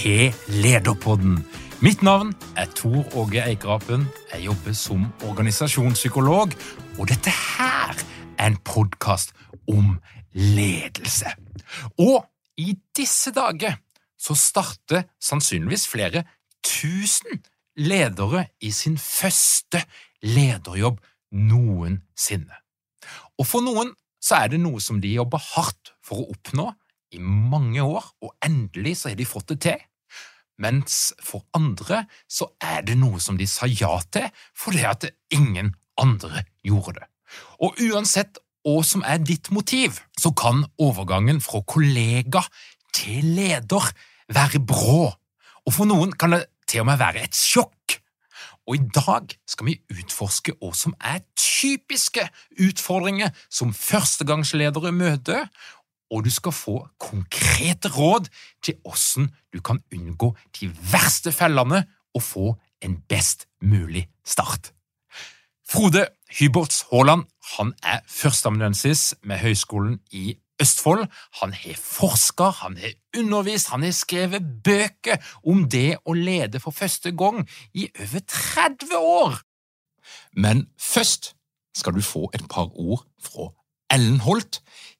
til Lederpodden. Mitt navn er Tor Åge Eikerapen. Jeg jobber som organisasjonspsykolog, og dette her er en podkast om ledelse. Og i disse dager så starter sannsynligvis flere tusen ledere i sin første lederjobb noensinne. Og for noen så er det noe som de jobber hardt for å oppnå i mange år, og endelig så har de fått det til. Mens for andre så er det noe som de sa ja til fordi at ingen andre gjorde det. Og uansett hva som er ditt motiv, så kan overgangen fra kollega til leder være brå, og for noen kan det til og med være et sjokk. Og i dag skal vi utforske hva som er typiske utfordringer som førstegangsledere møter, og du skal få konkrete råd til hvordan du kan unngå de verste fellene og få en best mulig start. Frode Hyborts Haaland han er førsteamanuensis med Høgskolen i Østfold. Han har forska, han har undervist, han har skrevet bøker om det å lede for første gang i over 30 år. Men først skal du få et par ord fra Ellen Holt,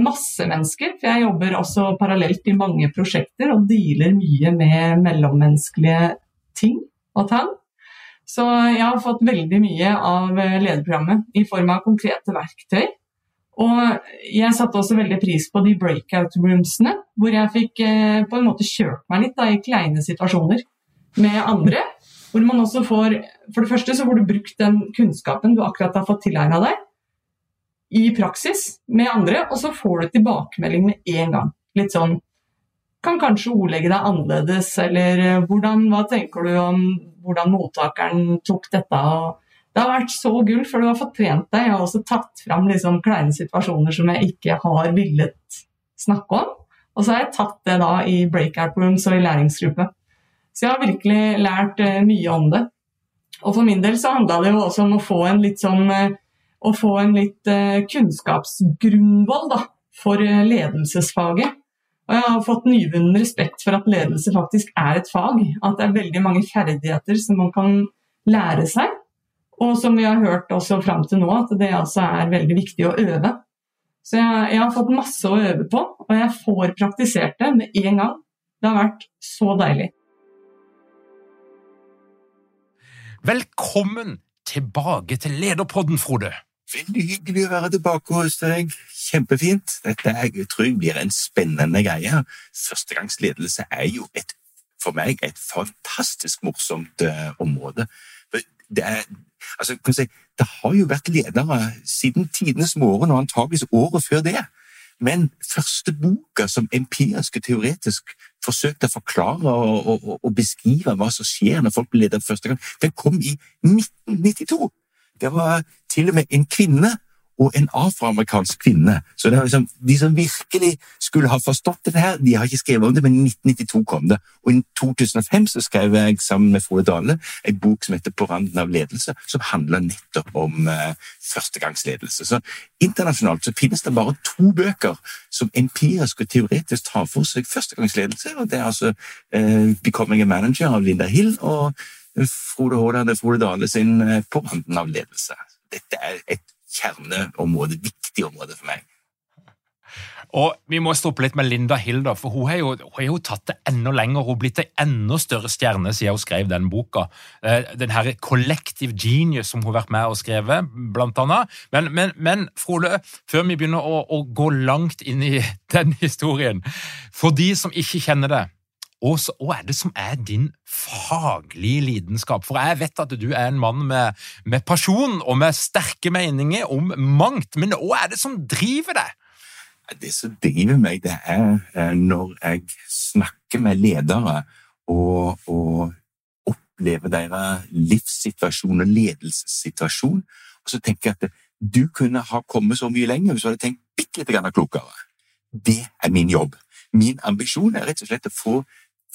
masse mennesker. For jeg jobber også parallelt i mange prosjekter og dealer mye med mellommenneskelige ting og tang. Så jeg har fått veldig mye av lederprogrammet i form av konkrete verktøy. Og jeg satte også veldig pris på de breakout roomsene, hvor jeg fikk eh, på en måte kjørt meg litt da, i kleine situasjoner med andre. Hvor man også får For det første så får du brukt den kunnskapen du akkurat har fått tilegna deg i praksis med andre, og så får du tilbakemelding med en gang. Litt sånn Kan kanskje ordlegge deg annerledes, eller eh, hvordan, hva tenker du om hvordan mottakeren tok dette? Og det har vært så gull, for du har fått trent deg. Jeg har også tatt fram liksom kleine situasjoner som jeg ikke har villet snakke om. Og så har jeg tatt det da i breakout rooms og i læringsgruppe. Så jeg har virkelig lært uh, mye om det. Og for min del så handla det jo også om å få en litt sånn å få en litt eh, kunnskapsgrunnvoll da, for eh, ledelsesfaget. Og jeg har fått nyvunnen respekt for at ledelse faktisk er et fag. At det er veldig mange ferdigheter som man kan lære seg. Og som vi har hørt også fram til nå, at det altså er veldig viktig å øve. Så jeg, jeg, har fått masse å øve på, og jeg får praktisert det med en gang. Det har vært så deilig. Velkommen tilbake til Lederpodden, Frode. Veldig hyggelig å være tilbake hos deg. Kjempefint. Dette jeg tror jeg blir en spennende greie. Førstegangsledelse er jo et, for meg et fantastisk morsomt uh, område. Det, er, altså, si, det har jo vært ledere siden tidenes morgen, og antageligvis året før det. Men første boka som empirisk og teoretisk forsøkte å forklare og, og, og, beskrive hva som skjer når folk blir leder første gang, den kom i 1992. Det var til og med en kvinne og en afroamerikansk kvinne. Så det er liksom, De som virkelig skulle ha forstått dette, her, de har ikke skrevet om det, men i 1992 kom det. Og i 2005 så skrev jeg sammen med Frode Dale en bok som heter På randen av ledelse, som handler nettopp om uh, førstegangsledelse. Så Internasjonalt så finnes det bare to bøker som empirisk og teoretisk tar for seg førstegangsledelse. og Det er altså uh, Becoming a Manager av Linda Hill og Frode Haaland Frode Dale sin uh, På randen av ledelse. Dette er et kjerneområde, viktig område for meg. Og Vi må stoppe litt med Linda Hill, for hun har jo, hun har jo tatt det enda lenger. Hun har blitt en enda større stjerne siden hun skrev den boka. Eh, den her Collective Genius som hun har vært med og skrevet, blant annet. Men, men, men Frode, før vi begynner å, å gå langt inn i den historien For de som ikke kjenner det, og så, hva er det som er din faglige lidenskap? For jeg vet at du er en mann med, med pasjon og med sterke meninger om mangt, men hva er det som driver deg? Det som driver meg, det er eh, når jeg snakker med ledere og, og opplever deres livssituasjon og ledelsessituasjon, og så tenker jeg at du kunne ha kommet så mye lenger hvis du hadde tenkt bitte litt klokere. Det er min jobb. Min ambisjon er rett og slett å få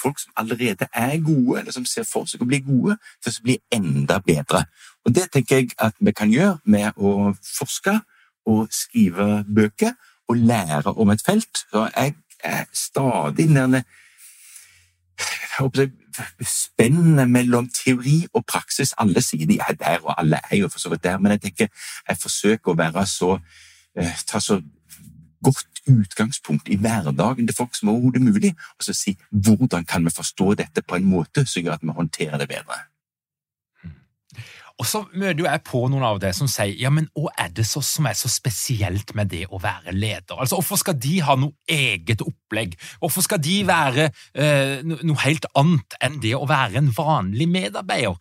folk som allerede er gode, eller som ser for seg å bli gode, til å bli enda bedre. Og Det tenker jeg at vi kan gjøre med å forske og skrive bøker og lære om et felt. Så jeg er stadig nærme Spennet mellom teori og praksis. Alle sier de er der, og alle er jo for så vidt der, men jeg tenker jeg forsøker å være så eh, ta så godt utgangspunkt i hverdagen til folk som overhodet mulig, og så si hvordan kan vi forstå dette på en måte som gjør at vi håndterer det bedre. Og så møter jo jeg på noen av det som sier ja, men hva er det så, som er så spesielt med det å være leder? Altså, Hvorfor skal de ha noe eget opplegg? Hvorfor skal de være eh, noe helt annet enn det å være en vanlig medarbeider?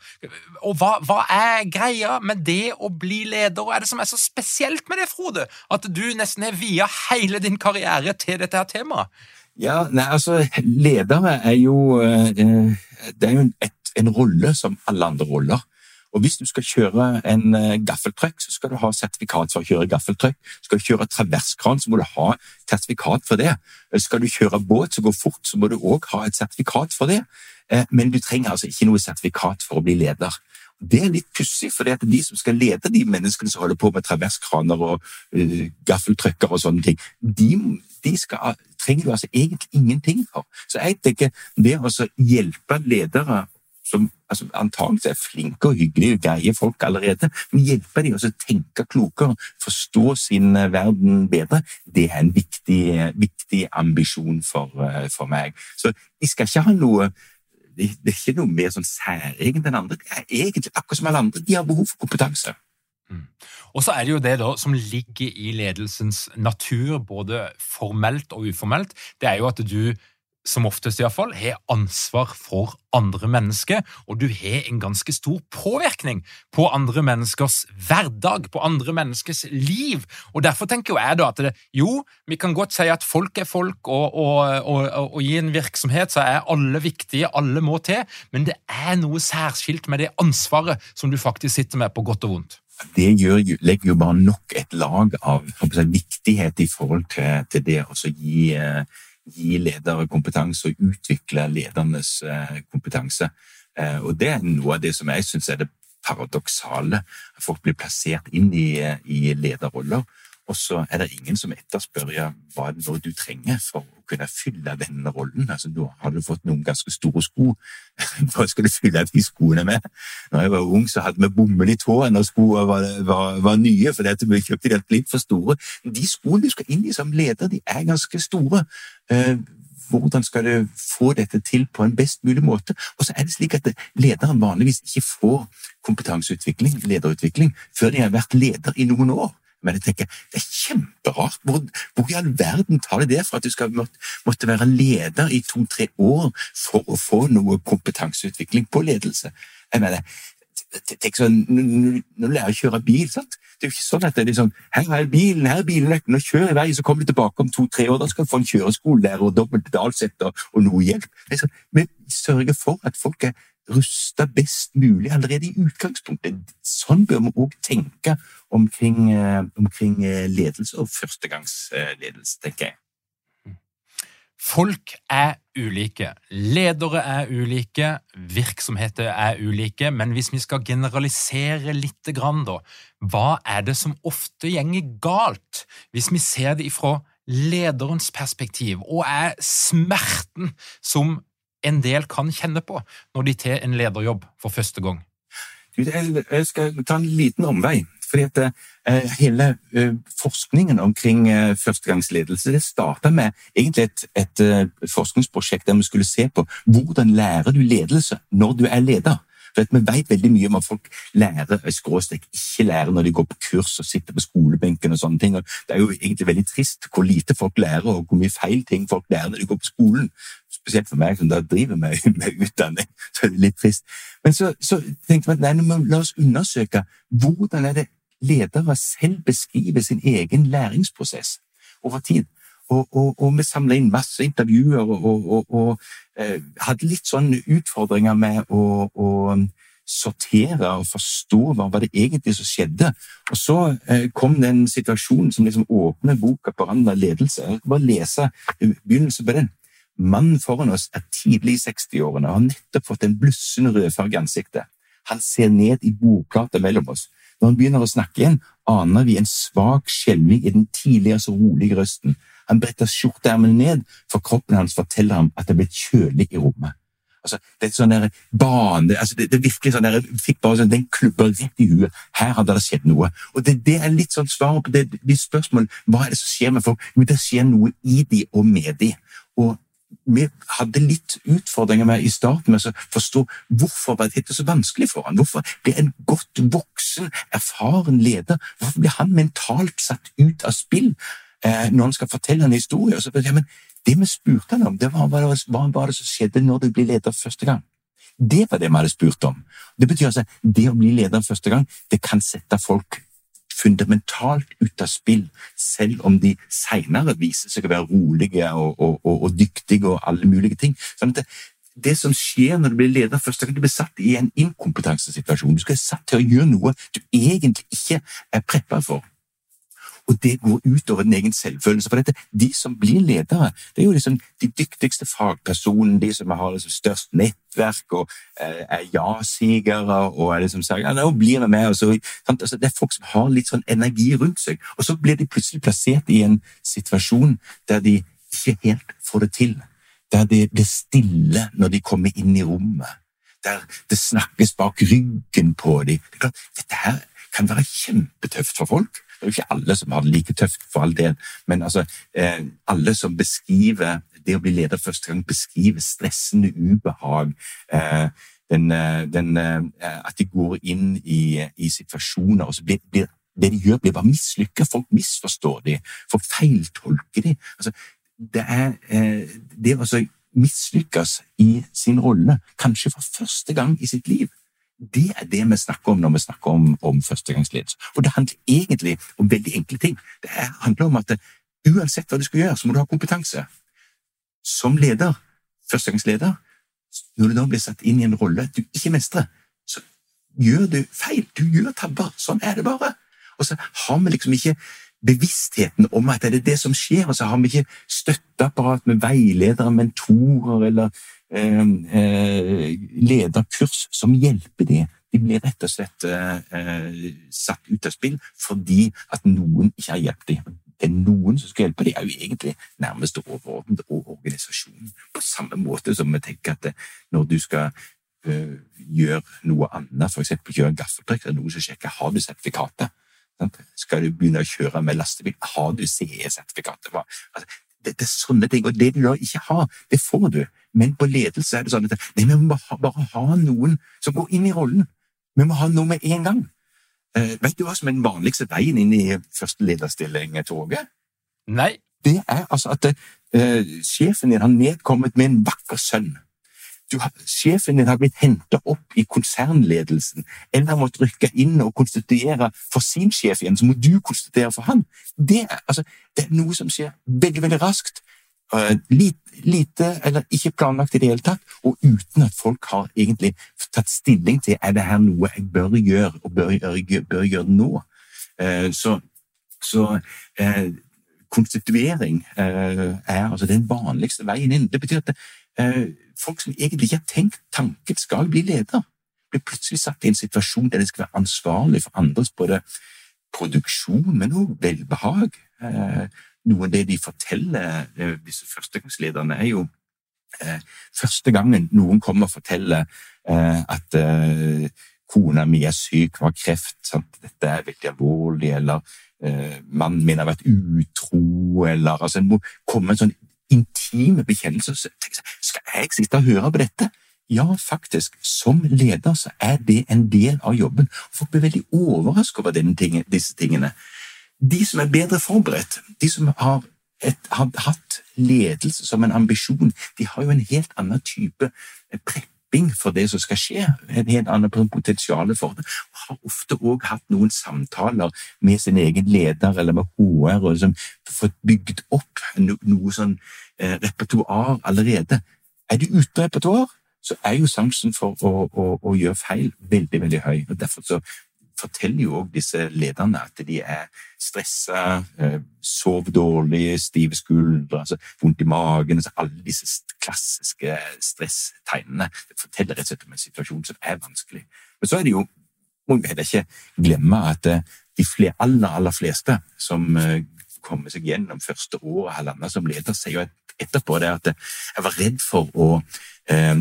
Og hva, hva, er greia med det å bli leder? Hva er det som er så spesielt med det, Frode? At du nesten har via hele din karriere til dette her temaet? Ja, nei, altså, ledere er jo eh, Det er jo et, en rolle som alle andre roller. Og Hvis du skal kjøre en gaffeltruck, så skal du ha sertifikat for å kjøre gaffeltruck. Skal du kjøre traverskran, så må du ha sertifikat for det. Eh, skal du kjøre båt som går fort, så må du òg ha et sertifikat for det. Eh, men du trenger altså ikke noe sertifikat for å bli leder. Det er litt pussig, for det at de som skal lede de menneskene som holder på med traverskraner og uh, gaffeltrucker og sånne ting, de, de skal, trenger du altså egentlig ingenting for. Så jeg tenker det å hjelpe ledere som altså, antagelig er flinke og hyggelige og greie folk allerede, men hjelpe dem å tenke klokere, forstå sin eh, verden bedre, det er en viktig, viktig ambisjon for, eh, for, meg. Så de skal ikke ha noe det, er ikke noe mer sånn særegent enn andre. Det er egentlig akkurat som alle andre. De har behov for kompetanse. Mm. Og så er det jo det da som ligger i ledelsens natur, både formelt og uformelt. Det er jo at du som oftest iallfall, har ansvar for andre mennesker, og du har en ganske stor påvirkning på andre menneskers hverdag, på andre menneskers liv. Og Derfor tenker jo jeg da at det, jo, vi kan godt si at folk er folk, og, og, og, og i en virksomhet så er alle viktige, alle må til, men det er noe særskilt med det ansvaret som du faktisk sitter med, på godt og vondt. Det gjør, legger jo bare nok et lag av viktighet i forhold til, til det å gi eh, gi ledere kompetanse og utvikle ledernes eh, kompetanse. Eh, og Det er noe av det som jeg syns er det paradoksale. Folk blir plassert inn i, eh, i lederroller, og så er det ingen som etterspør ja, hva det nå du trenger for å kunne fylle denne rollen. Altså, Nå har du fått noen ganske store sko. Hva skal du fylle de skoene med? Når jeg var ung, så hadde vi bomull i tåa når skoene var, var, var, nye, fordi at vi kjøpte de litt for store. De skoene du skal inn i som leder, de er ganske store. Eh, hvordan skal du få dette til på en best mulig måte? Og så er det slik at lederen vanligvis ikke får kompetanseutvikling, lederutvikling, før de har vært leder i noen år. Men jeg tenker, det er kjemperart. Hvor, hvor i all verden tar de det for at du skal måtte, måtte være leder i to-tre år for å få noe kompetanseutvikling på ledelse? Jeg mener, tenk sånn, Når du lærer å kjøre bil sant? Det er jo ikke sånn at det er liksom, her er bilen, her er bilnøkkelen, og kjør i vei, så kommer du tilbake om to-tre år. Da skal du få en kjøreskolelærer og dobbelt dalsett og, og noe hjelp. Sånn, Vi sørger for at folk er rusta best mulig allerede i utgangspunktet. Sånn bør vi òg tenke omkring, eh, omkring eh, ledelse og førstegangsledelse, tenker jeg. Folk er ulike, ledere er ulike, virksomheter er ulike, men hvis vi skal generalisere litt, da, hva er det som ofte gjenger galt, hvis vi ser det ifra lederens perspektiv, og er smerten som en del kan kjenne på når de tar en lederjobb for første gang? Jeg skal ta en liten omvei. Fordi at uh, hele uh, forskningen omkring uh, førstegangsledelse det starta med egentlig et, et forskningsprosjekt der vi skulle se på hvordan lærer du ledelse når du er leder. For Vi vet veldig mye om at folk lærer ikke lærer når de går på kurs og sitter på skolebenken. og sånne ting. Og det er jo egentlig veldig trist hvor lite folk lærer, og hvor mye feil ting folk lærer når de går på skolen. Spesielt for meg som da driver med, med utdanning. så er det litt trist. Men så, så tenkte vi nei, la oss undersøke hvordan er det ledere selv beskriver sin egen læringsprosess over tid. Og, og, og vi samla inn masse intervjuer og, og eh, hadde litt sånn utfordringer med å, å sortere og forstå hva var det egentlig som skjedde. Og så eh, kom den situasjonen som liksom åpner boka på Randa ledelse. Jeg bare lese begynnelsen på den. Mannen foran oss er tidlig i 60-årene og har nettopp fått en blussende rødfarge i ansiktet. Han ser ned i bordplata mellom oss. Når han begynner å snakke igjen, aner vi en svak skjelving i den tidligere så rolige røsten. Han bretter skjorteermene ned, for kroppen hans forteller ham at det er blitt kjølig i rommet. Altså, det er sånn der bane, altså det, det virkelig sånn der, fikk bare sånn, den klubber rett i huet. Her hadde det skjedd noe. Og Det, det er litt sånn svaret på det, de spørsmålene. Hva er det som skjer med folk? Jo, det skjer noe i de og med de. Og vi hadde litt utfordringer med i starten med å forstå hvorfor var dette så vanskelig for han. Hvorfor ble en godt voksen, erfaren leder hvorfor ble han mentalt satt ut av spill eh, når han skal fortelle en historie? Så, ja, men det vi spurte han om, det var hva var det som skjedde når du ble leder første gang. Det var det vi hadde spurt om. Det betyr altså det å bli leder første gang, det kan sette folk fundamentalt ut av spill, selv om de seinere viser seg å være rolige og, og, og, og, dyktige og alle mulige ting. Sånn det, det som skjer når du blir leder først, er at du blir satt i en inkompetansesituasjon. Du skal være satt til å gjøre noe du egentlig ikke er preppa for. Og det går utover den egen selvfølelse. For dette, de som blir ledere, det er jo liksom de dyktigste fagpersonene, de som har liksom størst nettverk og eh, er ja-sigere og er liksom sier ja, nå blir vi med. Og så, altså, det er folk som har litt sånn energi rundt seg. Og så blir de plutselig plassert i en situasjon der de ikke helt får det til. Der det blir stille når de kommer inn i rommet. Der det snakkes bak ryggen på dem. Det er klart, Dette her kan være kjempetøft for folk. Det er jo ikke alle som har det like tøft, for all del, men altså, eh, alle som beskriver det å bli leder første gang, beskriver stressende ubehag. Eh, den, eh, den, eh, at de går inn i, i situasjoner, og så blir, blir, det de gjør, blir bare mislykka. Folk misforstår det, folk feiltolker det. Altså, det er eh, det å mislykkes i sin rolle, kanskje for første gang i sitt liv det er det vi snakker om når vi snakker om, om førstegangsledelse. Og det handler egentlig om veldig enkle ting. Det handler om at det, uansett hva du skal gjøre, så må du ha kompetanse. Som leder, førstegangsleder, når du da blir satt inn i en rolle du ikke mestrer, så gjør du feil. Du gjør tabber. Sånn er det bare. Og så har vi liksom ikke bevisstheten om at det er det som skjer, og så har vi ikke støtteapparat med veiledere, mentorer eller eh, kurs lederkurs som hjelper det. De blir rett og slett eh, satt ut av spill fordi at noen ikke har hjulpet dem. Det er noen som skal hjelpe dem, er jo egentlig nærmest overordnet og organisasjonen. På samme måte som vi tenker at når du skal gjøre noe annet, f.eks. kjøre gaffeltrekk, det noen som sjekker har du sertifikatet. Skal du begynne å kjøre med lastebil, har du CE-sertifikatet? Altså, det, det, er sånne ting, og det du da ikke har, det får du. Men på ledelse er det sånn at nei, vi må bare ha noen som går inn i rollen. Vi må ha noe med en gang. Uh, vet du hva som er den vanligste veien inn i første lederstilling, Torge? Nei. Det er altså at uh, sjefen din har nedkommet med en vakker sønn. Du sjefen din har blitt henta opp i konsernledelsen, eller har måttet rykke inn og konstituere for sin sjef igjen, så må du konstituere for han. Det er, altså, det er noe som skjer veldig, veldig raskt. Uh, lite, lite, eller ikke planlagt i det hele tatt, og uten at folk har egentlig tatt stilling til er det her noe jeg bør gjøre, og bør, gjøre, bør gjøre nå. Uh, så, så uh, konstituering er altså den vanligste veien inn. Det betyr at det, folk som egentlig ikke har tenkt tanken skal bli leder, blir plutselig satt i en situasjon der de skal være ansvarlig for andres både produksjon, men også velbehag. Eh, noe av det de forteller, eh, disse førstegangslederne, er jo eh, første gangen noen kommer og forteller at kona mi er syk, har kreft, sant? dette er veldig alvorlig, eller mannen min har vært utro, eller altså, En må komme en sånn intime bekjennelser. Skal jeg sitte og høre på dette? Ja, faktisk. Som leder så er det en del av jobben. Folk blir veldig overrasket over ting, disse tingene. De som er bedre forberedt, de som har, et, har, hatt ledelse som en ambisjon, de har jo en helt annen type prepping for det som skal skje. En helt annen potensial for det. Og har ofte òg hatt noen samtaler med sin egen leder eller med HR og liksom fått bygd opp noe sånn eh, repertoar allerede. Er du ute repertoar, så er jo sjansen for å, å, å, gjøre feil veldig veldig høy. og Derfor så forteller jo òg disse lederne at de er stressa, sov dårlig, stive skuldre, altså vondt i magen altså Alle disse klassiske stresstegnene det forteller rett og slett om en situasjon som er vanskelig. Men så er det jo må vi heller ikke glemme at eh, de flere, aller, aller fleste som eh, kommer seg gjennom første året halvannet som leder, sier jo etterpå det at jeg var redd for å eh,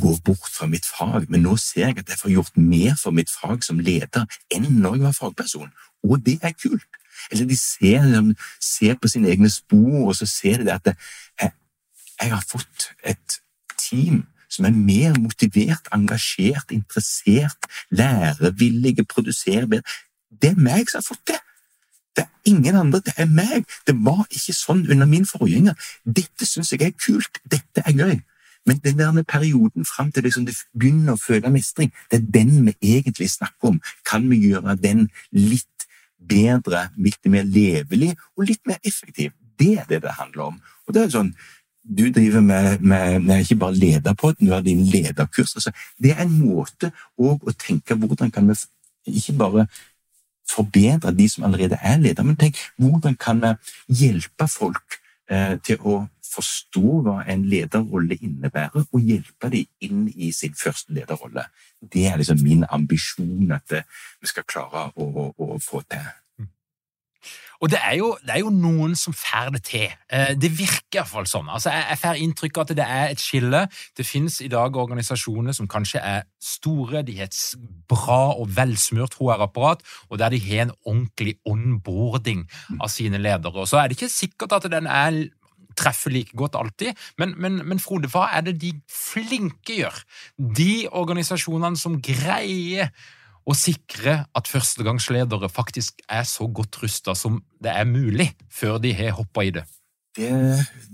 gå bort fra mitt fag, men nå ser jeg at jeg får gjort mer for mitt fag som leder enn når jeg var fagperson, og det er kult. Eller de ser, de ser på sine egne spor, og så ser de at jeg, jeg har fått et team som er mer motivert, engasjert, interessert, lærevillige, produserer bedre. Det er meg som har fått det. Det er ingen andre, det er meg. Det var ikke sånn under min forgjenger. Dette syns jeg er kult, dette er gøy. Men den der perioden fram til liksom det begynner å føle mestring, det er den vi egentlig snakker om. Kan vi gjøre den litt bedre, litt mer levelig og litt mer effektiv? Det er det det handler om. Og det er sånn, Du driver med, med, med ikke bare lederpodden, du har din lederkurs. Altså, det er en måte å tenke hvordan kan vi ikke bare forbedre de som allerede er ledere, men tenk hvordan kan vi hjelpe folk eh, til å forstå hva en lederrolle innebærer, og hjelpe dem inn i sin første lederrolle. Det er liksom min ambisjon at vi skal klare å, å, å få til. Og det er, jo, det er, jo, noen som får det til. Eh, det virker iallfall sånn. Altså, jeg, jeg får inntrykk av at det er et skille. Det finnes i dag organisasjoner som kanskje er store, de har et bra og velsmurt HR-apparat, og der de har en ordentlig onboarding av sine ledere. Og så er det ikke sikkert at den er treffer like godt alltid. Men, men, men, Frode, hva er det de flinke gjør? De organisasjonene som greier å sikre at førstegangsledere faktisk er så godt rusta som det er mulig, før de har hoppa i det? Det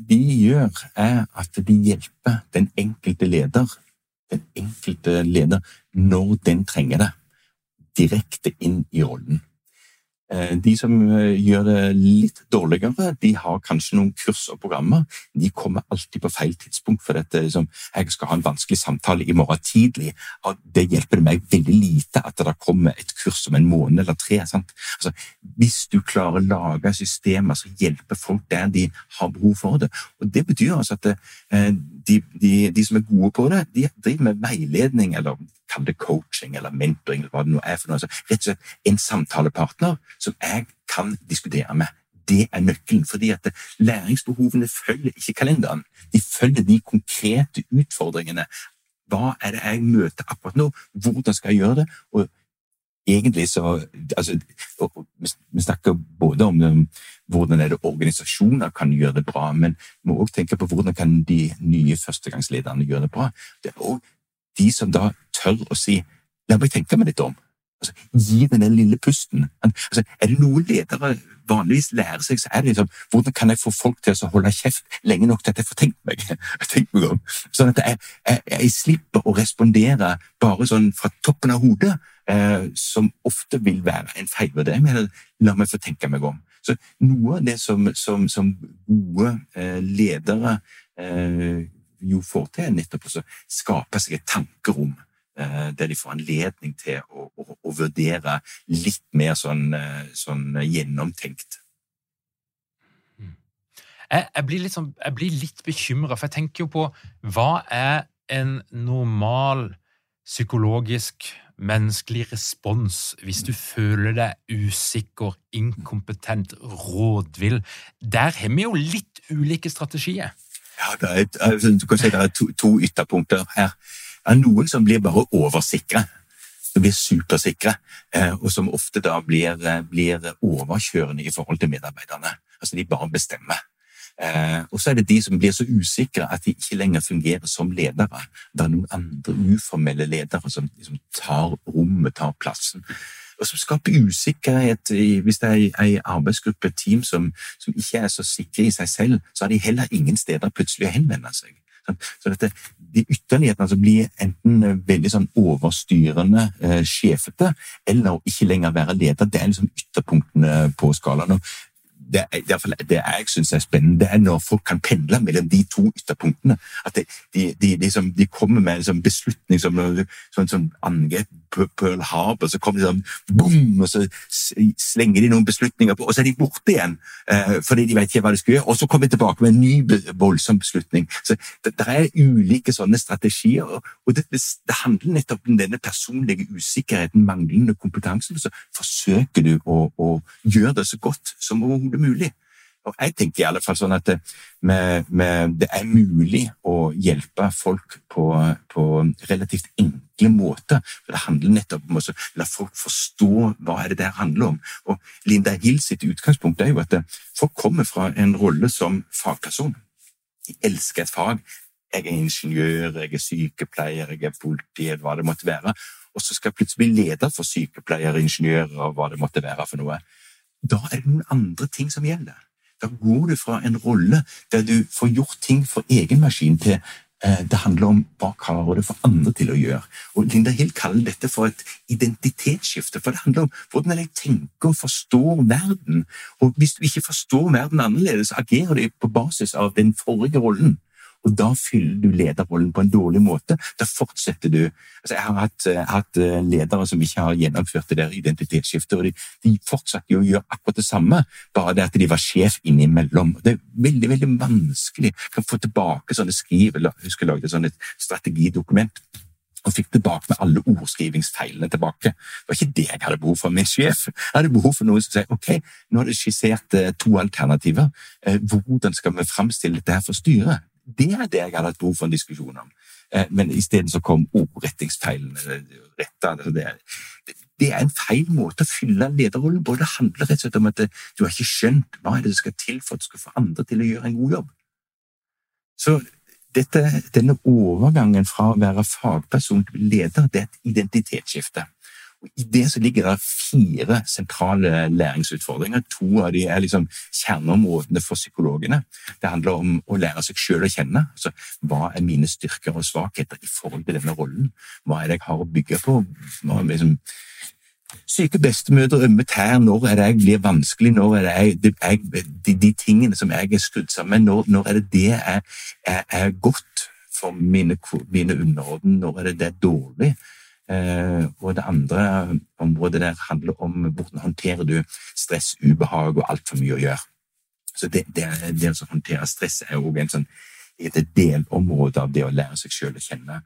de gjør, er at de hjelper den enkelte leder, den enkelte leder, når den trenger det, direkte inn i rollen. Eh, de som eh, gjør det litt dårligere, de har kanskje noen kurs og programmer. De kommer alltid på feil tidspunkt, for dette liksom, jeg skal ha en vanskelig samtale i morgen tidlig. Det hjelper meg veldig lite at det kommer et kurs om en måned eller tre. Altså, hvis du klarer å lage systemer som hjelper folk der de har behov for det. Og Det betyr altså at eh, de, de, de som er gode på det, de driver med veiledning eller kall det coaching eller mentoring, eller hva det nå er for noe. Altså, rett og slett en samtalepartner som jeg kan diskutere med. Det er nøkkelen, fordi at læringsbehovene følger ikke kalenderen. De følger de konkrete utfordringene. Hva er det jeg møter akkurat nå? Hvordan skal jeg gjøre det? Og egentlig så altså, Vi snakker både om um, hvordan er det organisasjoner kan gjøre det bra, men vi må også tenke på hvordan kan de nye førstegangslederne gjøre det bra. Det er også de som da tør å si La meg tenke meg litt om. Altså, gi den den lille pusten. Altså, er det noe ledere vanligvis lærer seg, så er det liksom hvordan kan jeg få folk til å holde kjeft lenge nok til at jeg får tenkt meg, tenkt meg om? Sånn at jeg, jeg, jeg, slipper å respondere bare sånn fra toppen av hodet, eh, som ofte vil være en feilvurdering. Men la meg få tenke meg om. Så noe av det som, som, som gode eh, ledere eh, jo får til, nettopp å skape seg et tankerom Eh, der de får anledning til å, å, å vurdere litt mer sånn, eh, sånn gjennomtenkt. Mm. Jeg, jeg, blir litt, sånn, litt bekymra, for jeg tenker jo på hva er en normal psykologisk, menneskelig respons hvis du føler deg usikker, inkompetent, rådvill? Der har vi jo litt ulike strategier. Ja, det er, du kan si det er to, to ytterpunkter her Det er noen som blir bare oversikre. Som blir supersikre, eh, og som ofte da blir, eh, blir overkjørende i forhold til medarbeiderne. Altså de bare bestemmer. Eh, og så er det de som blir så usikre at de ikke lenger fungerer som ledere. Det er noen andre uformelle ledere som liksom tar rommet, tar plassen. Og som skaper usikkerhet. Hvis det er ei arbeidsgruppe, et team, som, som, ikke er så sikre i seg selv, så har de heller ingen steder plutselig å henvende seg. Så dette, de ytterlighetene altså blir enten veldig sånn overstyrende, eh, sjefete, eller ikke lenger være leder. Det er liksom ytterpunktene på skalaen. Og det, det jeg syns er spennende, det er når folk kan pendle mellom de to ytterpunktene. At de, de, de, liksom, de kommer med en sånn beslutning som sånn, sånn angrep på Pearl Harbor, så kommer de sånn boom, og så slenger de noen beslutninger på, og så er de borte igjen eh, fordi de vet ikke hva de skal gjøre. Og så kommer de tilbake med en ny voldsom beslutning. Så det, det er ulike sånne strategier, og det, det, handler nettopp om denne personlige usikkerheten, manglende kompetanse. Så forsøker du å, å gjøre det så godt som overhodet mulig. Og jeg tenker i alle fall sånn at det, med, med, det er mulig å hjelpe folk på, på, relativt enkle måter. For det handler nettopp om å la folk forstå hva er det der handler om. Og Linda Hill sitt utgangspunkt er jo at folk kommer fra en rolle som fagperson. De elsker et fag. Jeg er ingeniør, jeg er sykepleier, jeg er politi, hva det måtte være. Og så skal jeg plutselig bli leder for sykepleiere, ingeniører og hva det måtte være for noe da er det noen andre ting som gjelder. Da går du fra en rolle der du får gjort ting for egen maskin, til eh, det handler om hva klarer du for andre til å gjøre. Og Linda Hill kaller dette for et identitetsskifte, for det handler om hvordan jeg tenker og forstår verden. Og hvis du ikke forstår verden annerledes, agerer du på basis av den forrige rollen og da fyller du lederrollen på en dårlig måte. Da fortsetter du altså Jeg har hatt, jeg hatt eh, ledere som ikke har gjennomført det der identitetsskiftet, og de, de fortsatte jo å gjøre akkurat det samme, bare det at de var sjef innimellom. Det er veldig veldig vanskelig. Jeg kan få tilbake sånne skriv, jeg husker jeg lagde sånn et strategidokument og fikk tilbake med alle ordskrivingsfeilene tilbake. Det var ikke det jeg hadde behov for. Min sjef jeg hadde behov for noen som sier ok, nå har du skissert eh, to alternativer. Eh, hvordan skal vi framstille dette her for styret? Det er det jeg hadde hatt behov for en diskusjon om. Eh, men isteden kom ordrettingsfeilen. Altså det, det, er en feil måte å fylle lederrollen på. Det handler rett og slett om at du har ikke skjønt hva er det som skal til for at du skal få andre til å gjøre en god jobb. Så dette, denne overgangen fra å være fagperson til leder, det er et identitetsskifte. I det så ligger det fire sentrale læringsutfordringer. To av de er liksom kjerneområdene for psykologene. Det handler om å lære seg selv å kjenne. Altså, hva er mine styrker og svakheter i forhold til denne rollen? Hva er det jeg har å bygge på? Hva er liksom Syke bestemødre, ømme tær, når er det jeg blir vanskelig, når er det jeg, jeg de, de, tingene som jeg er skrudd sammen når, når er det det er, er, er godt for mine, mine underordnede, når er det det er dårlig? Eh, og det andre området der handler om hvordan håndterer du stress, ubehag og altfor mye å gjøre. Så det, det, det å håndtere stress er jo en sånn, et delområde av det å lære seg selv å kjenne.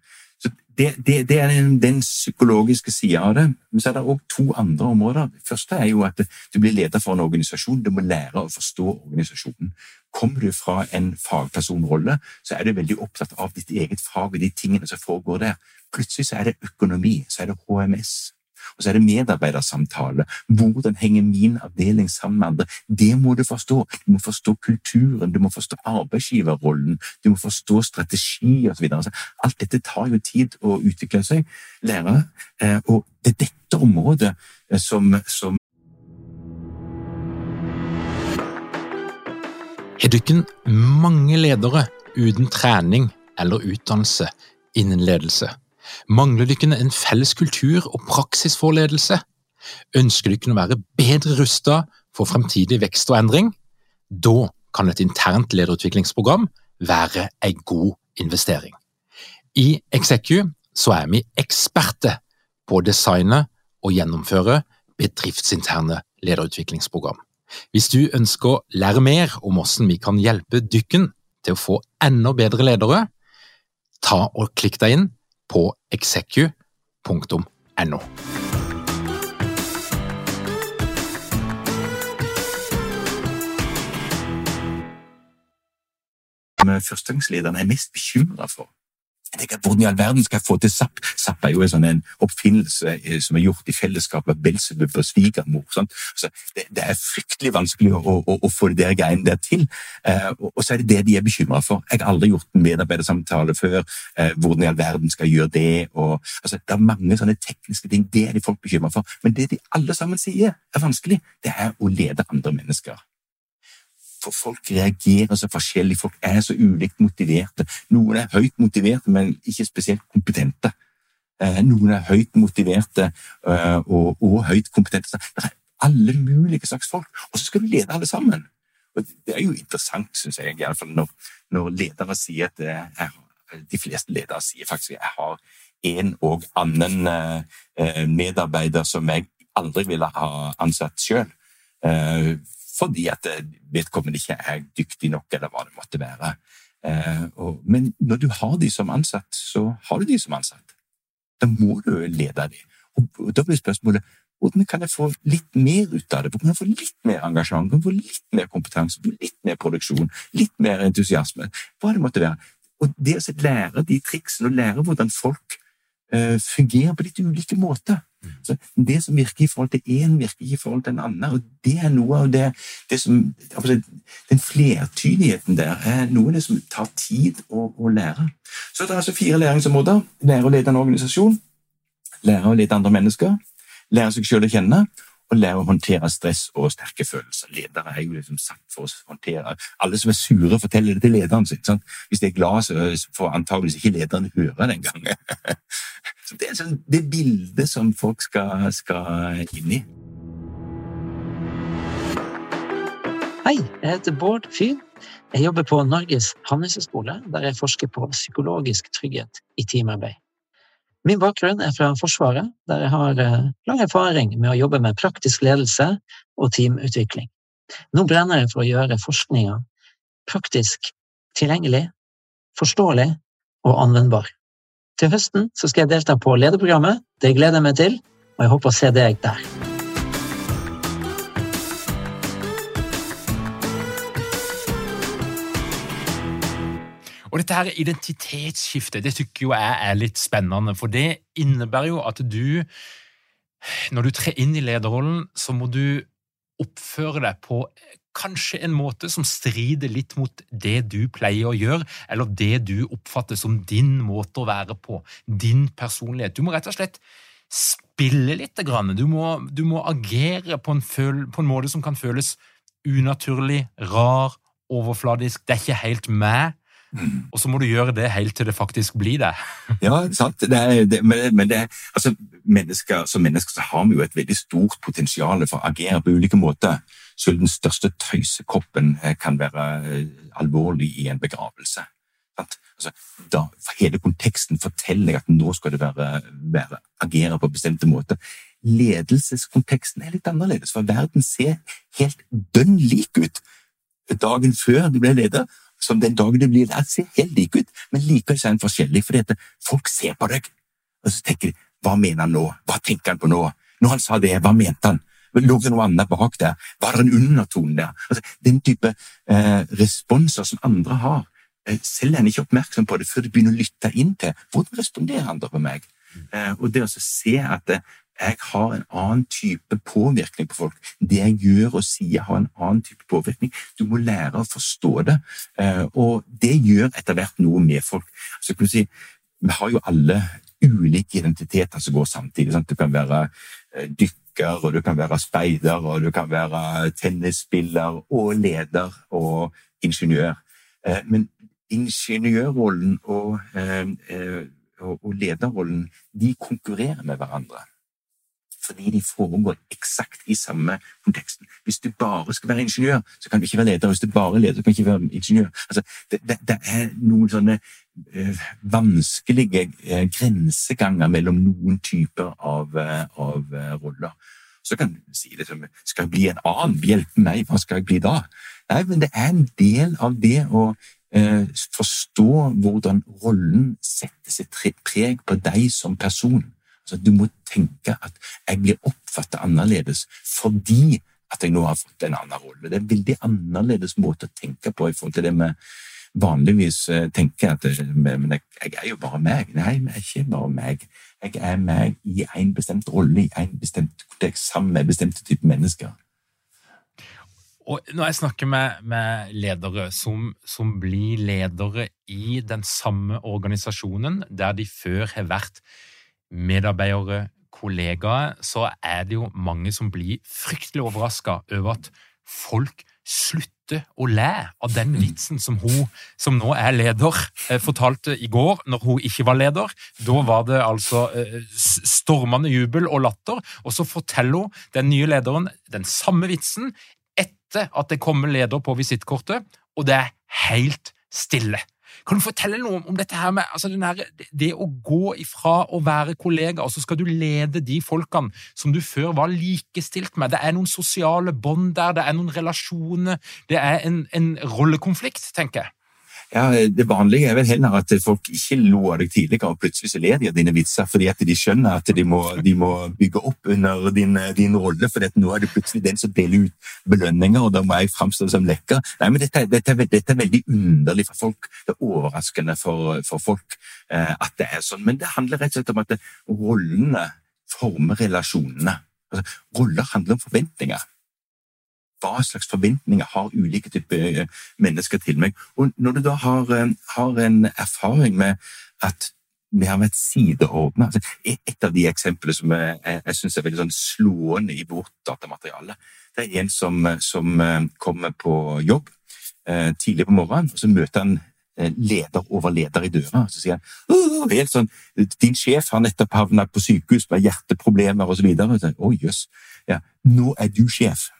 Det, det, det er den, den psykologiske sida av det. Men så er det òg to andre områder. Det første er jo at du blir leder for en organisasjon. Du må lære å forstå organisasjonen. Kommer du fra en fagpersonrolle, så er du veldig opptatt av ditt eget fag og de tingene som foregår der. Plutselig så er det økonomi, så er det HMS. Og så er det medarbeidersamtale. Hvordan henger min avdeling sammen med andre? Det må du forstå. Du må forstå kulturen, du må forstå arbeidsgiverrollen, du må forstå strategi osv. Altså, alt dette tar jo tid å utvikle seg, lære. Eh, og det er dette området som, som, Er du ikke mange ledere uten trening eller utdannelse innen ledelse? Mangler dere en felles kultur og praksisforledelse? Ønsker du dere å være bedre rustet for fremtidig vekst og endring? Da kan et internt lederutviklingsprogram være en god investering. I Execu er vi eksperter på å designe og gjennomføre bedriftsinterne lederutviklingsprogram. Hvis du ønsker å lære mer om hvordan vi kan hjelpe dykken til å få enda bedre ledere, ta og klikk deg inn på execu.no. førstegangslederne er mest bekymra for. Jeg tenker, Hvordan i all verden skal jeg få til Zapp? Zapp er jo en sånn en oppfinnelse eh, som er gjort i fellesskap av Belsebub og svigermor. Altså, det, det, er fryktelig vanskelig å, å, å få det greiene der til. Eh, og, og, så er det det de er bekymra for. Jeg har aldri gjort en medarbeidersamtale før. Eh, hvordan i all verden skal jeg gjøre det? Og, altså, det er mange sånne tekniske ting. Det er de folk bekymra for. Men det de alle sammen sier er vanskelig, det er å lede andre mennesker. For folk reagerer så forskjellig, folk er så ulikt motiverte. Noen er høyt motiverte, men ikke spesielt kompetente. Eh, noen er høyt motiverte eh, og, og høyt kompetente. Det er alle mulige slags folk, og så skal du lede alle sammen. Og Det er jo interessant, syns jeg, iallfall når, når ledere sier at jeg, De fleste ledere sier faktisk at jeg har en og annen eh, medarbeider som jeg aldri ville ha ansatt sjøl fordi at eh, vedkommende ikke er dyktig nok, eller hva det måtte være. Eh, men når du har de som ansatt, så har du de som ansatt. Da må du lede dem. Og da blir spørsmålet hvordan kan jeg få litt mer ut av det? Hvordan kan jeg få litt mer engasjement, kan jeg få litt mer kompetanse, litt mer produksjon, litt mer entusiasme? Hva det måtte være. Og det å lære de triksene, og lære hvordan folk uh, fungerer på litt ulike måter så Det som virker i forhold til én, virker ikke i forhold til en annen. og Det er noe av det, det som Den flertydigheten der er noe av det som tar tid å, å lære. Så det er altså fire læringsområder. Lære å lede en organisasjon, lære å lede andre mennesker, lære seg selv å kjenne, og lære å håndtere stress og sterke følelser. Ledere er jo liksom satt for å håndtere Alle som er sure, forteller det til lederen sin. Sant? Hvis de er glad, så får antageligvis ikke lederen høre den gangen. Så det er sånn, det bildet som folk skal, skal inn i. Hei, jeg heter Bård Fyhn. Jeg jobber på Norges handelshøyskole, der jeg forsker på psykologisk trygghet i teamarbeid. Min bakgrunn er fra Forsvaret, der jeg har eh, lang erfaring med å jobbe med praktisk ledelse og teamutvikling. Nå brenner jeg for å gjøre forskninga praktisk tilgjengelig, forståelig og anvendbar. Til høsten skal jeg delta på lederprogrammet. Det gleder jeg meg til, og jeg håper å se deg der. Og dette her identitetsskiftet det tykker jeg er litt spennende, for det innebærer jo at du, når du trer inn i lederrollen, så må du oppføre deg på kanskje en måte som strider litt mot det du pleier å gjøre, eller det du oppfatter som din måte å være på, din personlighet. Du må rett og slett spille litt. Du må, du må agere på en, føl, på en, måte som kan føles unaturlig, rar, overfladisk. Det er ikke helt meg. Og så må du gjøre det helt til det faktisk blir det. ja, sant. Det er, det, men, men det, altså, mennesker, som mennesker så har vi jo et veldig stort potensial for å agere på ulike måter. Selv den største tøysekoppen eh, kan være eh, alvorlig i en begravelse. Altså, da, hele konteksten forteller at nå skal det være, være agere på bestemte måter. Ledelseskonteksten er litt annerledes, for verden ser helt dønn lik ut dagen før du ble leder, som den dagen du blir der, ser helt lik ut, men likevel er den forskjellig, For at folk ser på deg, og så tenker de hva mener han nå, hva tenker han på nå? Når han sa det, hva mente han? Lå det noe annet bak der? Var det en undertone der? Altså, den type eh, responser som andre har, eh, selv er han ikke oppmerksom på det før de begynner å lytte inn til hvordan responderer andre på meg. Eh, og det å se at det, jeg har en annen type påvirkning på folk. Det jeg gjør og sier, har en annen type påvirkning. Du må lære å forstå det, eh, og det gjør etter hvert noe med folk. Så kan du si, Vi har jo alle ulike identiteter som går samtidig. Sant? Du kan være eh, dykker, og du kan være speider, og du kan være tennisspiller og leder og ingeniør. Eh, men ingeniørrollen og, og lederrollen de konkurrerer med hverandre fordi de foregår eksakt i samme konteksten. Hvis du bare skal være ingeniør, så kan du ikke være leder. Hvis du bare er leder, så kan du ikke være ingeniør. Altså, det, det, det, er noen sånne øh, vanskelige øh, grenseganger mellom noen typer av, øh, av roller. Så kan du si det som Skal jeg bli en annen? Hjelpe meg, hva skal jeg bli da? Nei, men det er en del av det å forstå hvordan rollen setter sitt preg på deg som person. Altså, du må tenke at jeg blir oppfattet annerledes fordi at jeg nå har fått en annen rolle. Det er en veldig annerledes måte å tenke på i forhold til det vi vanligvis eh, tenker at men jeg, jeg, er jo bare meg. Nei, jeg er ikke bare meg. Jeg er meg i en bestemt rolle, i en bestemt kontekst, sammen med bestemte typer mennesker. Og når jeg snakker med, med ledere som, som, blir ledere i den samme organisasjonen der de før har vært medarbeidere, kollegaer, så er det jo mange som blir fryktelig overraska over at folk slutter å le av den vitsen som hun som nå er leder, eh, fortalte i går, når hun ikke var leder. Da var det altså eh, stormende jubel og latter, og så forteller hun den nye lederen den samme vitsen etter at det kommer leder på visittkortet, og det er helt stille. Kan du fortelle noe om, dette her med altså her, det å gå ifra å være kollega, og så skal du lede de folkene som du før var likestilt med? Det er noen sosiale bånd der, det er noen relasjoner, det er en, en rollekonflikt, tenker jeg. Ja, Det vanlige er vel heller at folk ikke lo av deg tidligere, og plutselig så ler de av dine vitser fordi at de skjønner at de må, de må bygge opp under din, din rolle, for nå er det plutselig den som deler ut belønninger, og da må jeg framstå som lekker. Nei, men dette, dette, dette, er veldig underlig for folk. Det er overraskende for, for folk eh, at det er sånn. Men det handler rett og slett om at rollene former relasjonene. Altså, roller handler om forventninger hva slags forventninger har ulike typer eh, mennesker til meg. Og når du da har, eh, har en erfaring med at vi har vært sideordna altså, Et av de eksemplene som jeg, jeg syns er veldig sånn slående i vårt datamateriale, det er en som, som eh, kommer på jobb eh, tidlig på morgenen, og så møter han leder over leder i døra. Så sier han helt sånn, 'Din sjef har nettopp havna på sykehus med hjerteproblemer' osv. Å jøss. 'Nå er du sjef'.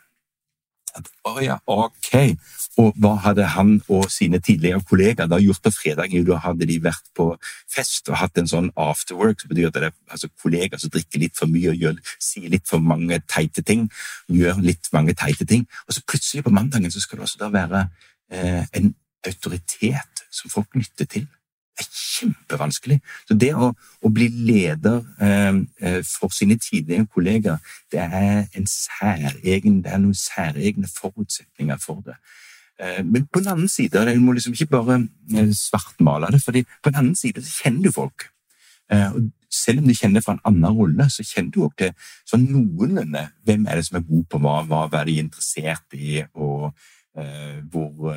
Å oh, ja, ok. Og hva hadde han og sine tidligere kollegaer da gjort på fredag? Da hadde de vært på fest og hatt en sånn afterwork, som betyr at det er altså, kollegaer som drikker litt for mye og gjør, sier litt for mange teite ting. Gjør litt mange teite ting. Og så plutselig på mandagen så skal det også da være eh, en autoritet som folk lytter til er kjempevanskelig. Så det å, å bli leder eh, eh, for sine tidligere kollegaer, det er, en særegen, det er noen særegne forutsetninger for det. Eh, men på den annen side, du må liksom ikke bare eh, svartmale det, for på den annen side så kjenner du folk. Eh, og selv om du kjenner fra en annen rolle, så kjenner du også til sånn noenlunde hvem er det som er god på hva, hva er de interessert i, og eh, hvor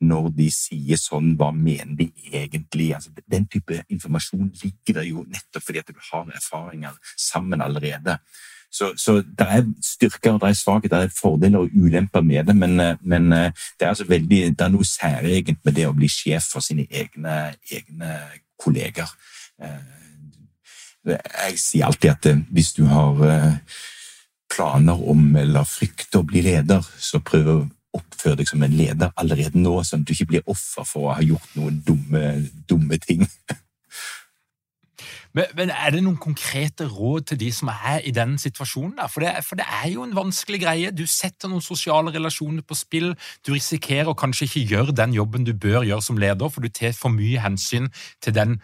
når de sier sånn, hva mener de egentlig? Altså, den type informasjon ligger der jo nettopp fordi at du har erfaringer sammen allerede. Så, så det er styrker og det er svakheter, det er fordeler og ulemper med det, men, men det, er altså veldig, det er noe særegent med det å bli sjef for sine egne, egne kolleger. Jeg sier alltid at hvis du har planer om eller frykter å bli leder, så prøv oppfør deg som en leder allerede nå, sånn at du ikke blir offer for å ha gjort noen dumme, dumme ting. Men, men, er det noen konkrete råd til de som er i den situasjonen? For det, for det, er jo en vanskelig greie. Du setter noen sosiale relasjoner på spill. Du risikerer å kanskje ikke gjøre den jobben du bør gjøre som leder, for du tar for mye hensyn til den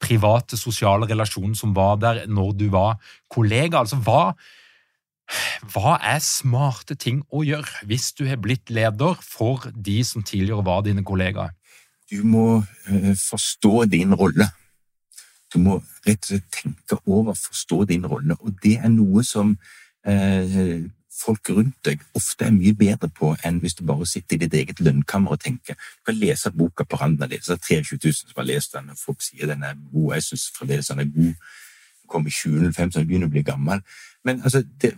private, sosiale relasjonen som var der når du var kollega. Altså, hva, hva er smarte ting å gjøre hvis du har blitt leder for de som tidligere var dine kollegaer? Du må uh, forstå din rolle. Du må rett og slett tenke over, forstå din rolle, og det er noe som eh, folk rundt deg ofte er mye bedre på enn hvis du bare sitter i ditt eget lønnkammer og tenker. Du kan lese boka på randen av det, det er 23 000 som har lest den, og folk sier den er god, jeg syns fremdeles den er god. Den kom i 2005, så den begynner å bli gammel. Men altså, det,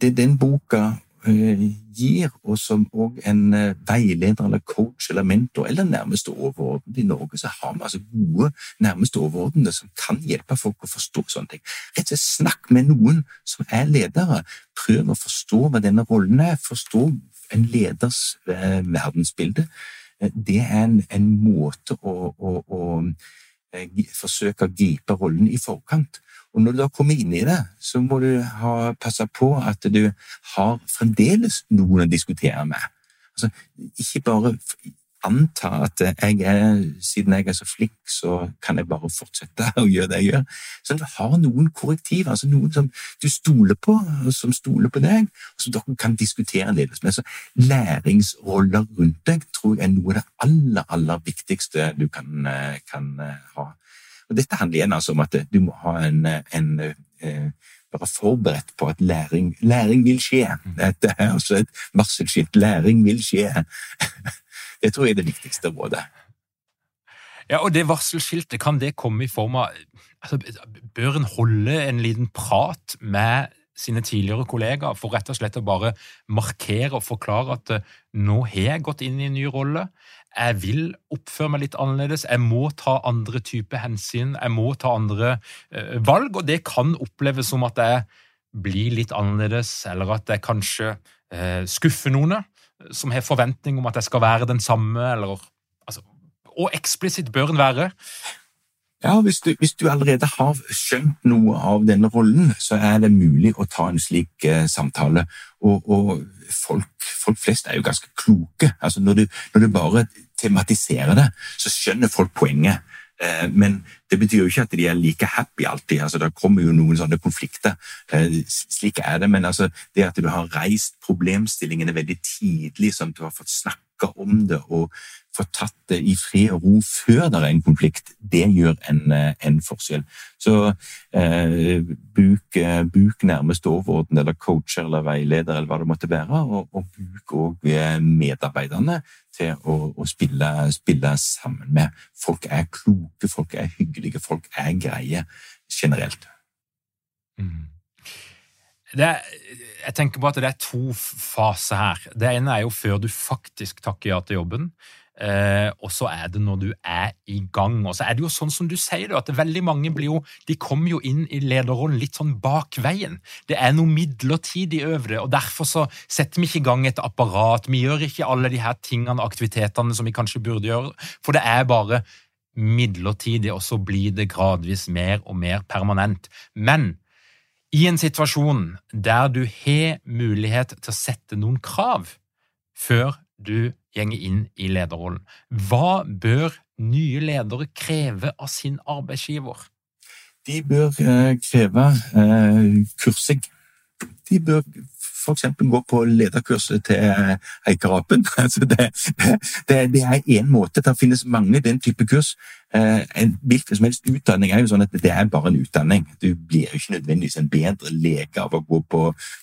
det den boka Eh, gir, og som òg en eh, veileder eller coach eller mentor eller nærmeste overordnede i Norge, så har vi altså gode nærmeste overordnede som kan hjelpe folk å forstå sånne ting. Rett og slett snakk med noen som er ledere. Prøv å forstå hva denne rollen er. Forstå en leders eh, verdensbilde. Det er en, en måte å, å, å forsøke å gripe rollen i forkant. Og når du da kommer inn i det, så må du ha, passe på at du har fremdeles noen å diskutere med. Altså, ikke bare anta at jeg er, siden jeg er så flink, så kan jeg bare fortsette å gjøre det jeg gjør. Så du har noen korrektiv, altså noen som du stoler på, som stoler på deg, og som dere kan diskutere annerledes med. Så læringsroller rundt deg tror jeg er noe av det aller, aller viktigste du kan, eh, kan eh, ha. Og Dette handler igjen altså om at du må ha en, en eh, være forberedt på at læring, læring vil skje. Mm. Dette er altså et varselskilt. Læring vil skje. Det tror jeg er det viktigste rådet. Ja, og det varselskiltet, kan det komme i form av altså, Bør en holde en liten prat med sine tidligere kollegaer for rett og slett å bare markere og forklare at eh, nå har jeg gått inn i en ny rolle, jeg vil oppføre meg litt annerledes, jeg må ta andre typer hensyn, jeg må ta andre uh, valg, og det kan oppleves som at jeg blir litt annerledes, eller at jeg kanskje uh, skuffer noen som har forventning om at jeg skal være den samme, eller altså, Og eksplisitt bør en være. Ja, hvis du, hvis du, allerede har skjønt noe av denne rollen, så er det mulig å ta en slik eh, samtale. Og, og folk, folk, flest er jo ganske kloke. Altså når, du, når du bare tematiserer det, så skjønner folk poenget. Eh, men det betyr jo ikke at de er like happy alltid. altså Det kommer jo noen sånne konflikter. Eh, slik er det. Men altså, det at du har reist problemstillingene veldig tidlig, som du har fått snakke om det og få tatt det i fred og ro før det er en konflikt, det gjør en, eh, en forskjell. Så eh, bruk, eh, bruk nærmeste overordnede eller coacher eller veileder eller hva det måtte være, og, og bruk òg eh, medarbeiderne til å, å spille, spille, sammen med. Folk er kloke, folk er hyggelige, folk er greie generelt. Mm. Er, jeg tenker på at det er to faser her. Det ene er jo før du faktisk takker ja til jobben. Eh, og så er det når du er i gang. Og så er det jo sånn som du sier, at veldig mange blir jo, de kommer jo inn i lederrollen litt sånn bak veien. Det er noe midlertidig over det, og derfor så setter vi ikke i gang et apparat. Vi gjør ikke alle de her tingene, aktivitetene som vi kanskje burde gjøre, for det er bare midlertidig, og så blir det gradvis mer og mer permanent. Men i en situasjon der du har mulighet til å sette noen krav før du gjenger inn i lederrollen. Hva bør nye ledere kreve av sin arbeidsgiver? De bør eh, kreve eh, kursing. De bør f.eks. gå på lederkurset til Eikerapen. Altså det, det, det, er én måte. Det finnes mange den type kurs. Eh, en hvilken som helst utdanning er jo sånn at det er bare en utdanning. Du blir jo ikke nødvendigvis en bedre lege av å gå på,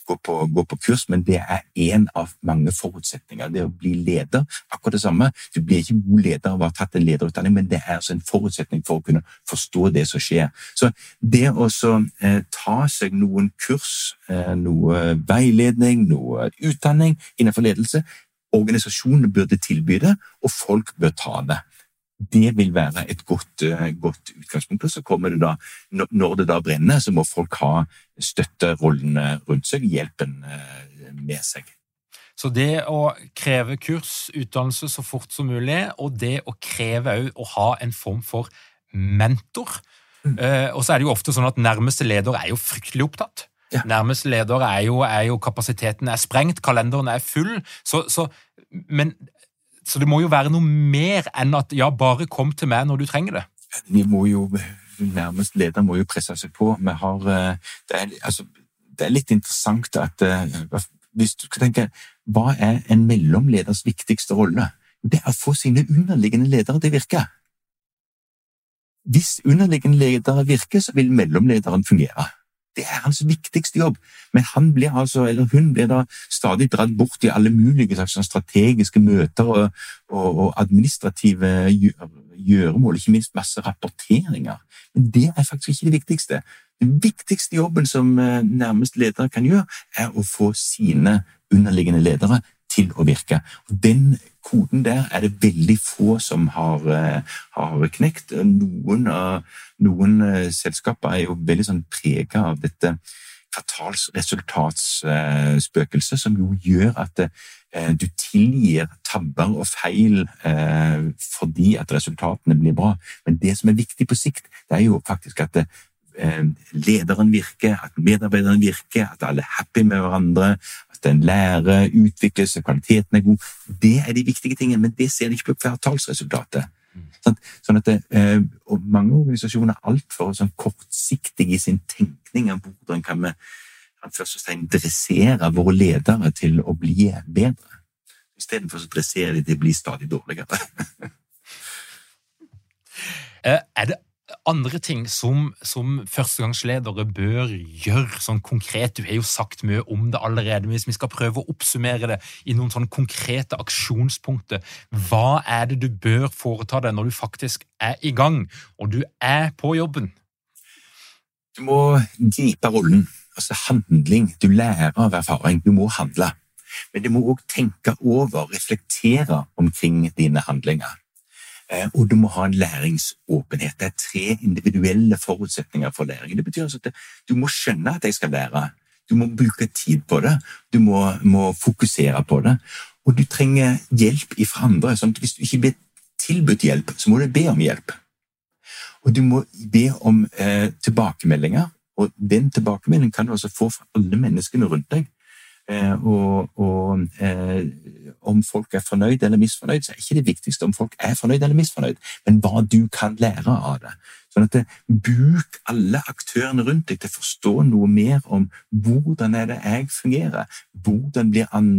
gå på, gå på kurs, men det er én av mange forutsetninger. Det å bli leder, akkurat det samme. Du blir ikke god leder av å ha tatt en lederutdanning, men det er altså en forutsetning for å kunne forstå det som skjer. Så det å eh, ta seg noen kurs, eh, noe veiledning, noe utdanning innenfor ledelse, organisasjonene burde tilby det, og folk bør ta det det vil være et godt, eh, godt utgangspunkt. Og så kommer det da, når det da brenner, så må folk ha støtterollene rundt seg, hjelpen eh, med seg. Så det å kreve kurs, utdannelse så fort som mulig, og det å kreve òg å ha en form for mentor. Mm. Uh, og så er det jo ofte sånn at nærmeste leder er jo fryktelig opptatt. Ja. Nærmeste leder er jo, er jo, Kapasiteten er sprengt, kalenderen er full. Så, så, men så det må jo være noe mer enn at ja, bare kom til meg når du trenger det. Vi må jo, Nærmest Lederen må jo presse seg på. Vi har, eh, det, er, altså, det er litt interessant at eh, hvis du skal tenke, Hva er en mellomleders viktigste rolle? Det er å få sine underliggende ledere til å virke. hvis underliggende ledere virker, så vil mellomlederen fungere. Det er hans viktigste jobb, men han blir altså, eller hun blir da stadig dratt bort i alle mulige slags strategiske møter og, og, og administrative gjøremål, ikke minst masse rapporteringer. Men det er faktisk ikke det viktigste. Den viktigste jobben som eh, nærmest ledere kan gjøre, er å få sine underliggende ledere til å virke. Den koden der er det veldig få som har, eh, har knekt. Noen, noen, eh, selskaper er jo veldig sånn prega av dette kvartalsresultatsspøkelset, som jo gjør at du tilgir tabber og feil fordi at resultatene blir bra. Men det som er viktig på sikt, det er jo faktisk at lederen virker, at medarbeideren virker, at alle er happy med hverandre, at en lærer, utvikles, kvaliteten er god. Det er de viktige tingene, men det ser de ikke på kvartalsresultatet. Sånn, at det, eh, og Mange organisasjoner er altfor sånn kortsiktige i sin tenkning om hvordan kan vi dressere våre ledere til å bli bedre. Istedenfor så dresserer de til å bli stadig dårligere. Eh, er det andre ting som, som førstegangsledere bør gjøre sånn konkret? Du har jo sagt mye om det allerede, men hvis vi skal prøve å oppsummere det i noen sånn konkrete aksjonspunkter, hva er det du bør foreta deg når du faktisk er i gang, og du er på jobben? Du må gripe rollen. Altså handling. Du lærer av erfaring. Du må handle. Men du må òg tenke over, reflektere omkring dine handlinger. Eh, og du må ha en læringsåpenhet. Det er tre individuelle forutsetninger for læring. Det betyr altså at du må skjønne at jeg skal lære. Du må bruke tid på det. Du må, må fokusere på det. Og du trenger hjelp fra andre. sånn at Hvis du ikke blir tilbudt hjelp, så må du be om hjelp. Og du må be om eh, tilbakemeldinger. Og den tilbakemeldingen kan du altså få fra alle menneskene rundt deg. Eh, og, og eh, om folk er fornøyd eller misfornøyd, så er ikke det viktigste om folk er fornøyd eller misfornøyd, men hva du kan lære av det. Sånn at det, Bruk alle aktørene rundt deg til å forstå noe mer om hvordan er det jeg fungerer, hvordan blir an,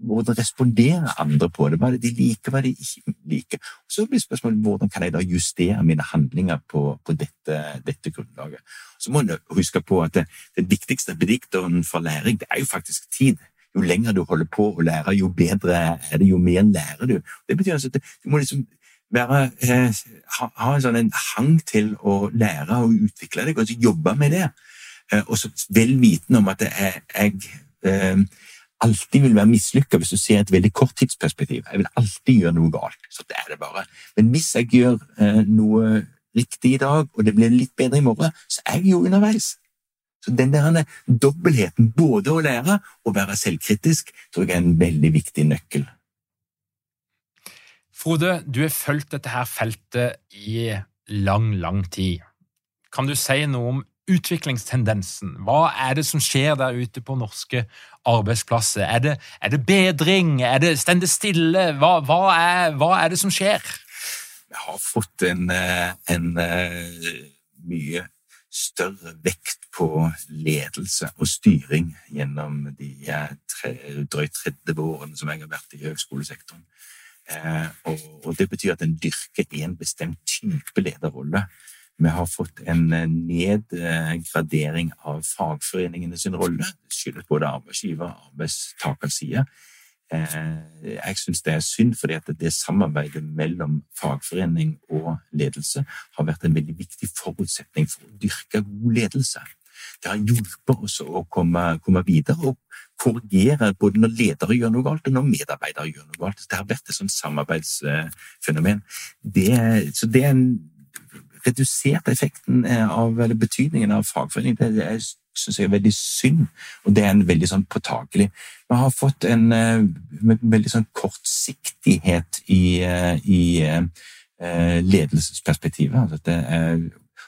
hvordan responderer andre på det? Hva er det de liker, hva er det de ikke liker? Og så blir spørsmålet hvordan kan jeg da justere mine handlinger på, på dette, dette, grunnlaget. Så må en huske på at den viktigste prediktoren for læring det er jo faktisk tid. Jo lenger du holder på å lære, jo bedre er det, jo mer lærer du. Det betyr altså at du må liksom være, eh, ha, ha, en sånn en hang til å lære og utvikle deg, og jobbe med det. Eh, og så vel vitende om at jeg, jeg eh, alltid vil være mislykka hvis du ser et veldig kort tidsperspektiv. Jeg vil alltid gjøre noe galt. Så det er det bare. Men hvis jeg gjør eh, noe riktig i dag, og det blir litt bedre i morgen, så er jeg jo underveis. Så den der dobbeltheten, både å lære og være selvkritisk, tror jeg er en veldig viktig nøkkel. Frode, du har fulgt dette her feltet i lang, lang tid. Kan du si noe om utviklingstendensen? Hva er det som skjer der ute på norske arbeidsplasser? Er det, er det bedring? Er det stende stille? Hva, hva, er, hva, er, det som skjer? Vi har fått en, eh, en, eh, mye større vekt på ledelse og styring gjennom de tre, drøyt 30 årene som jeg har vært i høgskolesektoren. Eh, og, det betyr at en dyrker en bestemt type lederrolle vi har fått en eh, nedgradering av fagforeningene sin rolle. Det skyldes både arbeidsgiver- og arbeidstakerside. Eh, jeg syns det er synd, fordi at det samarbeidet mellom fagforening og ledelse har vært en veldig viktig forutsetning for å dyrke god ledelse. Det har hjulpet oss å komme, komme videre og korrigere både når ledere gjør noe galt, og når medarbeidere gjør noe galt. Det har vært et sånt samarbeidsfenomen. Det, så det er en redusert effekten eh, av, eller betydningen av fagforening. Det, det syns jeg er veldig synd, og det er en veldig sånn påtakelig. Vi har fått en uh, veldig sånn kortsiktighet i, uh, i uh, ledelsesperspektivet. Altså det er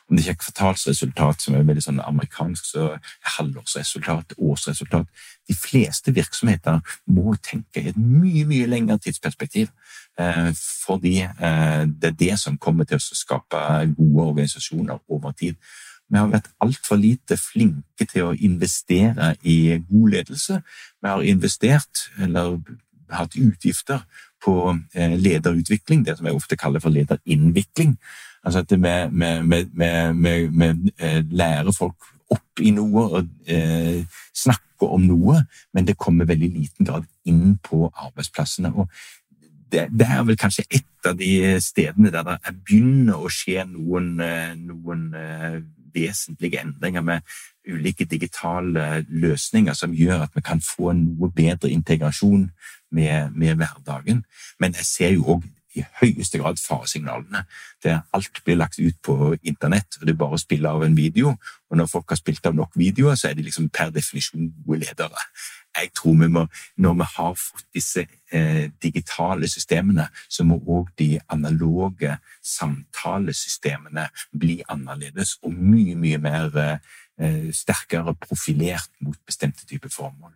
om det ikke er kvartalsresultat, som er veldig sånn amerikansk, så er halvårsresultat, årsresultat De fleste virksomheter må tenke i et mye, mye lengre tidsperspektiv. Eh, fordi eh, det er det som kommer til å skape gode organisasjoner over tid. Vi har vært altfor lite flinke til å investere i god ledelse. Vi har investert, eller hatt utgifter på eh, lederutvikling, det som jeg ofte kaller for lederinnvikling. Altså at vi eh, lærer folk opp i noe og eh, snakke om noe, men det kommer veldig liten grad inn på arbeidsplassene. og det, det, er vel kanskje et av de stedene der det begynner å skje noen, eh, noen uh, vesentlige endringer med ulike digitale løsninger som gjør at vi kan få noe bedre integrasjon med, med hverdagen. Men jeg ser jo òg i høyeste grad faresignalene. Der alt blir lagt ut på internett, og det er bare å spille av en video. Og når folk har spilt av nok videoer, så er de liksom per definisjon gode ledere. Jeg tror vi må, Når vi har fått disse eh, digitale systemene, så må òg de analoge samtalesystemene bli annerledes og mye, mye mer eh, sterkere profilert mot bestemte typer formål.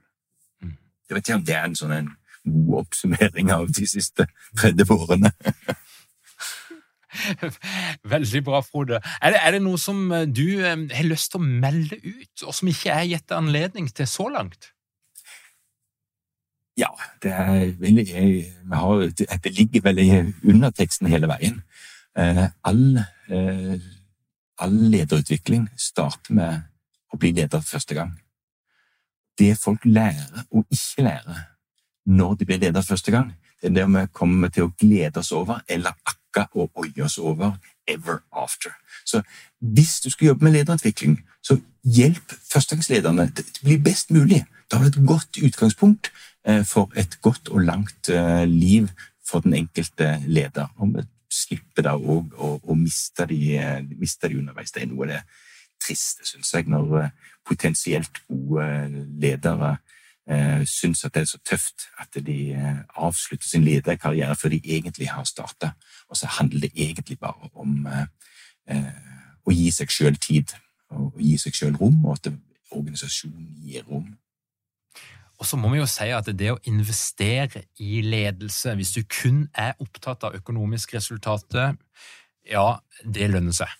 Mm. Jeg vet ikke om det er en sånn en god oppsummering av de siste 30 årene. Veldig bra, Frode. Er det, er det, noe som eh, du eh, har lyst til å melde ut, og som ikke er gitt anledning til så langt? Ja, det, er, har, det ligger vel i underteksten hele veien. Eh, all, all lederutvikling starter med å bli leder første gang. Det folk lærer og ikke lærer, når de blir leder første gang. Det er det vi kommer til å glede oss over, eller akka og oie oss over ever after. Så hvis du skal jobbe med lederutvikling, så hjelp førstegangslederne til å bli best mulig. Da har du et godt utgangspunkt eh, for et godt og langt eh, liv for den enkelte leder. Og vi slipper da òg å, å miste, de, eh, miste de underveis. Det er noe av det triste, syns jeg, når potensielt gode ledere eh, syns at det er så tøft at de eh, avslutter sin lederkarriere før de egentlig har starta. Og så handler det egentlig bare om eh, eh å gi seg sjøl tid, og gi seg sjøl rom, og at organisasjonen gir rom. Og så må vi jo si at det å investere i ledelse, hvis du kun er opptatt av økonomisk resultatet, ja, det lønner seg.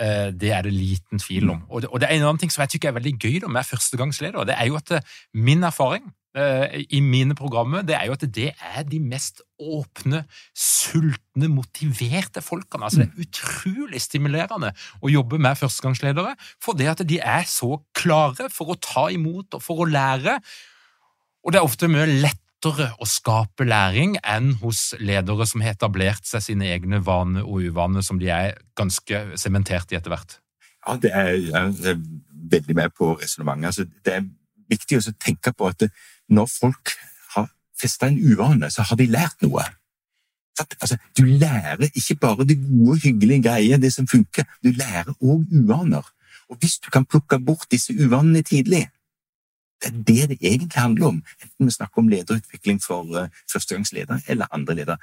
Eh, det er det liten tvil om. Og det, er en annen ting som jeg tykker er veldig gøy da, med førstegangsleder. Det er jo at eh, min erfaring eh, i mine programmer det er jo at det er de mest åpne, sultne, motiverte folkene. Altså Det er utrolig stimulerende å jobbe med førstegangsledere, for det at de er så klare for å ta imot og for å lære. Og det er ofte mye lett lettere å skape læring enn hos ledere som har etablert seg sine egne vaner og uvaner, som de er ganske sementert i etter hvert? Ja, det er, jeg er veldig med på resonnementet. Altså, det er viktig å tenke på at når folk har festa en uvane, så har de lært noe. Altså, du lærer ikke bare det gode, hyggelige greiene, det som funker. Du lærer òg uvaner. Og hvis du kan plukke bort disse uvanene tidlig, det er det det egentlig handler om, enten vi snakker om lederutvikling for førstegangsleder førstegangsledere eller andre ledere.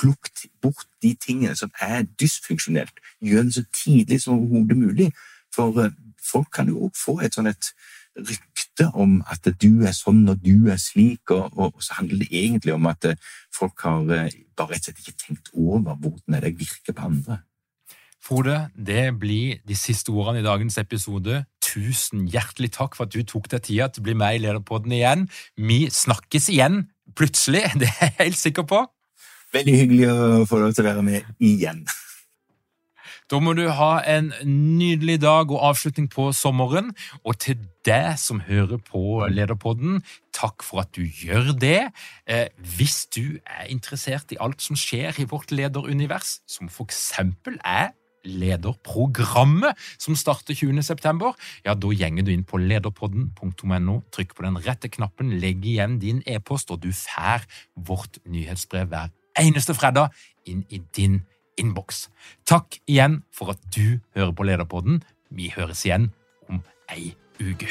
Plukk bort de tingene som er dysfunksjonelt. Gjør det så tidlig som overhodet mulig. For uh, folk kan jo òg få et sånn et rykte om at du er sånn og du er slik, og, og, så handler det egentlig om at uh, folk har bare rett og slett ikke tenkt over hvordan det virker på andre. Frode, det blir de siste ordene i dagens episode. Tusen hjertelig takk for at du tok deg tida til å bli med i Lederpodden igjen. Vi snakkes igjen plutselig, det er jeg helt sikker på. Veldig hyggelig å få lov til å være med igjen. Da må du ha en nydelig dag og avslutning på sommeren. Og til deg som hører på Lederpodden, takk for at du gjør det. Eh, hvis du er interessert i alt som skjer i vårt lederunivers, som for eksempel er lederprogrammet som starter 20. september, ja, da gjenger du inn på lederpodden.no, trykk på den rette knappen, legg igjen din e-post, og du får vårt nyhetsbrev hver eneste fredag inn i din innboks. Takk igjen for at du hører på Lederpodden. Vi høres igjen om ei uke.